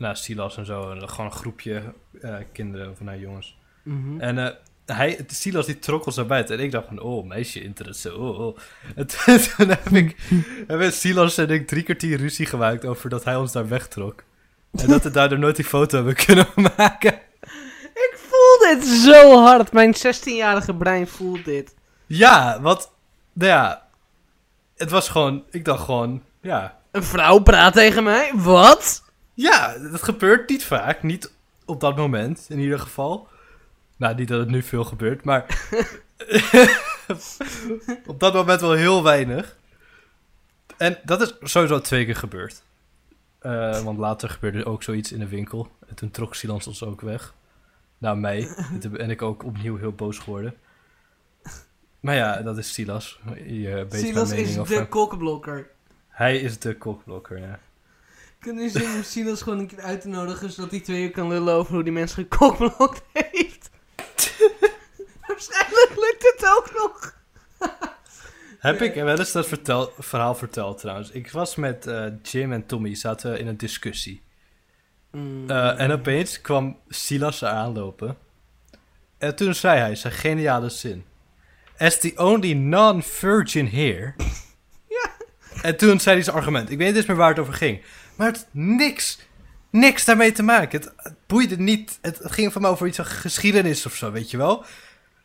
nou, Silas en zo, en gewoon een groepje eh, kinderen, of nou jongens. Mhm. En hij, Silas die trok ons naar buiten. En ik dacht van, oh, meisje interesse, oh, oh. En toen, toen heb ik, hebben Silas en ik drie kwartier ruzie gemaakt over dat hij ons daar wegtrok. En dat we daardoor nooit die foto hebben kunnen maken. Ik voel dit zo hard. Mijn 16-jarige brein voelt dit. Ja, want, nou ja, het was gewoon, ik dacht gewoon, ja, Een vrouw praat tegen mij? Wat? ja, dat gebeurt niet vaak, niet op dat moment in ieder geval. Nou, niet dat het nu veel gebeurt, maar op dat moment wel heel weinig. En dat is sowieso twee keer gebeurd. Eh, want later gebeurde ook zoiets in de winkel. En toen trok Silans ons ook weg. Naar mij. En toen ben ik ook opnieuw heel boos geworden. Maar ja, dat is Silas. Je Silas is de kokblokker. Hij is de kokblokker, ja. Kunnen jullie zin om Silas gewoon een keer uit te nodigen, zodat hij twee uur kan lullen over hoe die mens gekokblokt heeft? Waarschijnlijk lukt het ook nog. Heb ik wel eens dat vertel, verhaal verteld trouwens. Ik was met eh, Jim en Tommy, zaten in een discussie. Mm. Eh, en opeens kwam Silas er aanlopen. En toen zei hij zijn geniale zin. As the only non-virgin here. Ja. En toen zei hij zijn argument. Ik weet niet eens meer waar het over ging. Maar het had niks, niks daarmee te maken. Het, het boeide niet. Het, ging van mij over iets van geschiedenis of zo, weet je wel.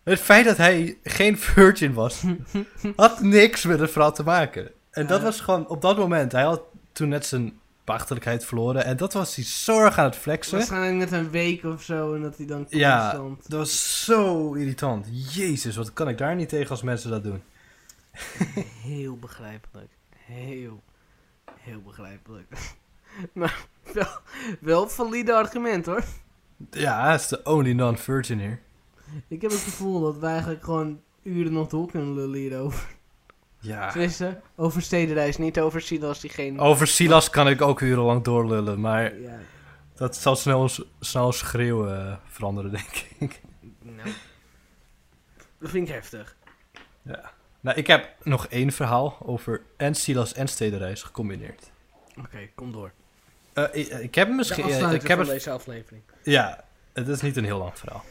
Het feit dat hij geen virgin was, had niks met het verhaal te maken. En dat was gewoon op dat moment. Hij had toen net zijn beachtelijkheid verloren. En dat was hij zo erg aan het flexen. Waarschijnlijk net een week of zo en dat hij dan Ja, constant... dat was zo irritant. Jezus, wat kan ik daar niet tegen als mensen dat doen? Heel begrijpelijk. Heel, heel begrijpelijk. maar wel, wel valide argument hoor. Ja, hij is de only non-virgin hier. Ik heb het gevoel dat we eigenlijk gewoon uren nog door kunnen lullen hierover. Ja. Tenminste, over stedenreis, niet over Silas die geen... Over Silas kan ik ook urenlang doorlullen, maar Ja, dat zal snel, snel schreeuwen eh, veranderen, denk ik. nou. Dat vind ik heftig. Nou, ik heb nog één verhaal over en Silas en stedenreis gecombineerd. Oké, kom door. Eh, ik, ik heb misschien... eh, ik heb van het deze aflevering. Ja, het is niet een heel lang verhaal.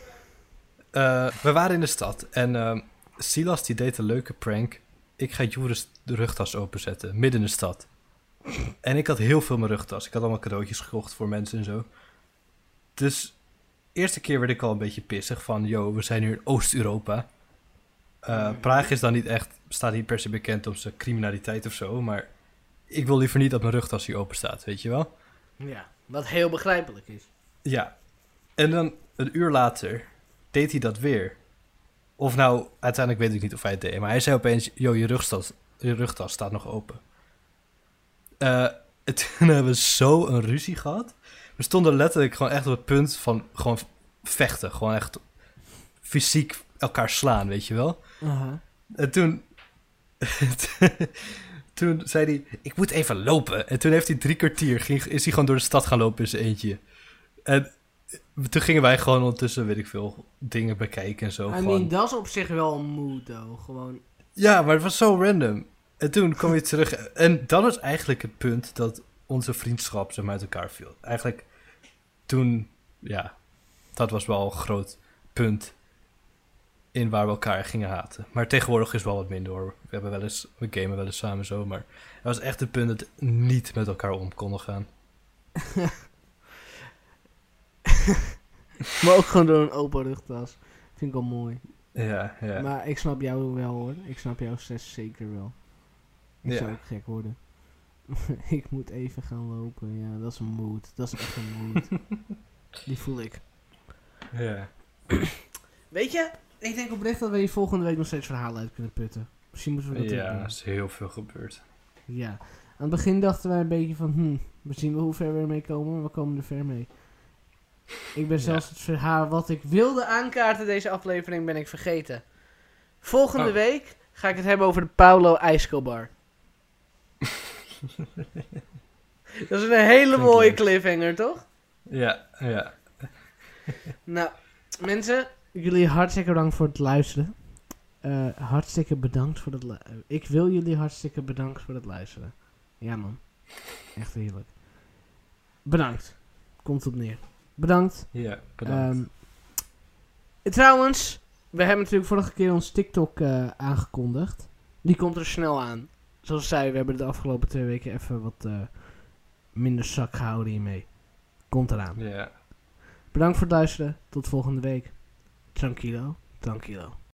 We waren in de stad en ehm, Silas die deed een leuke prank. Ik ga Joris de rugtas openzetten, midden in de stad. En ik had heel veel mijn rugtas. Ik had allemaal cadeautjes gekocht voor mensen en zo. Dus de eerste keer werd ik al een beetje pissig van... Yo, we zijn nu in Oost-Europa. Eh, Praag is dan niet echt... staat niet per se bekend om zijn criminaliteit of zo, maar... Ik wil liever niet dat mijn rugtas hier open staat, weet je wel? Ja, wat heel begrijpelijk is. Ja. En dan een uur later deed hij dat weer. Of nou, uiteindelijk weet ik niet of hij het deed. Maar hij zei opeens, yo, je rugtas, je rugtas staat nog open. Eh, en toen hebben we zo een ruzie gehad. We stonden letterlijk gewoon echt op het punt van gewoon vechten. Gewoon echt fysiek elkaar slaan, weet je wel. En toen... toen zei hij, ik moet even lopen. En toen heeft hij drie kwartier, ging, is hij gewoon door de stad gaan lopen in zijn eentje. En toen gingen wij gewoon ondertussen, weet ik veel, dingen bekijken en zo. I gewoon. mean, dat is op zich wel een mood, though. Gewoon... Ja, maar het was zo random. En toen kwam je terug. En dat was eigenlijk het punt dat onze vriendschap zeg maar, uit elkaar viel. Eigenlijk toen, ja, dat was wel een groot punt in waar we elkaar gingen haten. Maar tegenwoordig is wel wat minder hoor. We, hebben wel eens, we gamen wel eens samen zo, maar dat was echt het punt dat we niet met elkaar om konden gaan. Maar ook gewoon door een open rugtas. Vind ik wel mooi. Ja, ja. Maar ik snap jou wel hoor. Ik snap jouw stress zeker wel. Ik Ja. zou ook gek worden. ik moet even gaan lopen. Ja, dat is een mood. Dat is echt een mood. Die voel ik. ja. Weet je, ik denk oprecht dat we hier volgende week nog steeds verhalen uit kunnen putten. Misschien moeten we dat Ja, doen. er is heel veel gebeurd. Ja. Aan het begin dachten wij een beetje van, hm, we zien wel hoe ver we ermee komen, maar we komen er ver mee. Ik ben Ja. zelfs het verhaal wat ik wilde aankaarten deze aflevering ben ik vergeten. Volgende Oh. week ga ik het hebben over de Paulo IJskobar. Dat is een hele mooie cliffhanger, toch? Ja, ja. Nou, mensen, jullie hartstikke bedankt voor het luisteren. Eh, hartstikke bedankt voor het luisteren. Ik wil jullie hartstikke bedankt voor het luisteren. Ja, man. Echt heerlijk. Bedankt. Komt op neer. Bedankt. Ja, bedankt. Ehm, eh, trouwens, we hebben natuurlijk vorige keer ons TikTok eh, aangekondigd. Die komt er snel aan. Zoals ik zei, we hebben de afgelopen twee weken even wat eh, minder zak gehouden hiermee. Komt eraan. ja. Bedankt voor het luisteren. Tot volgende week. Tranquilo. Tranquilo.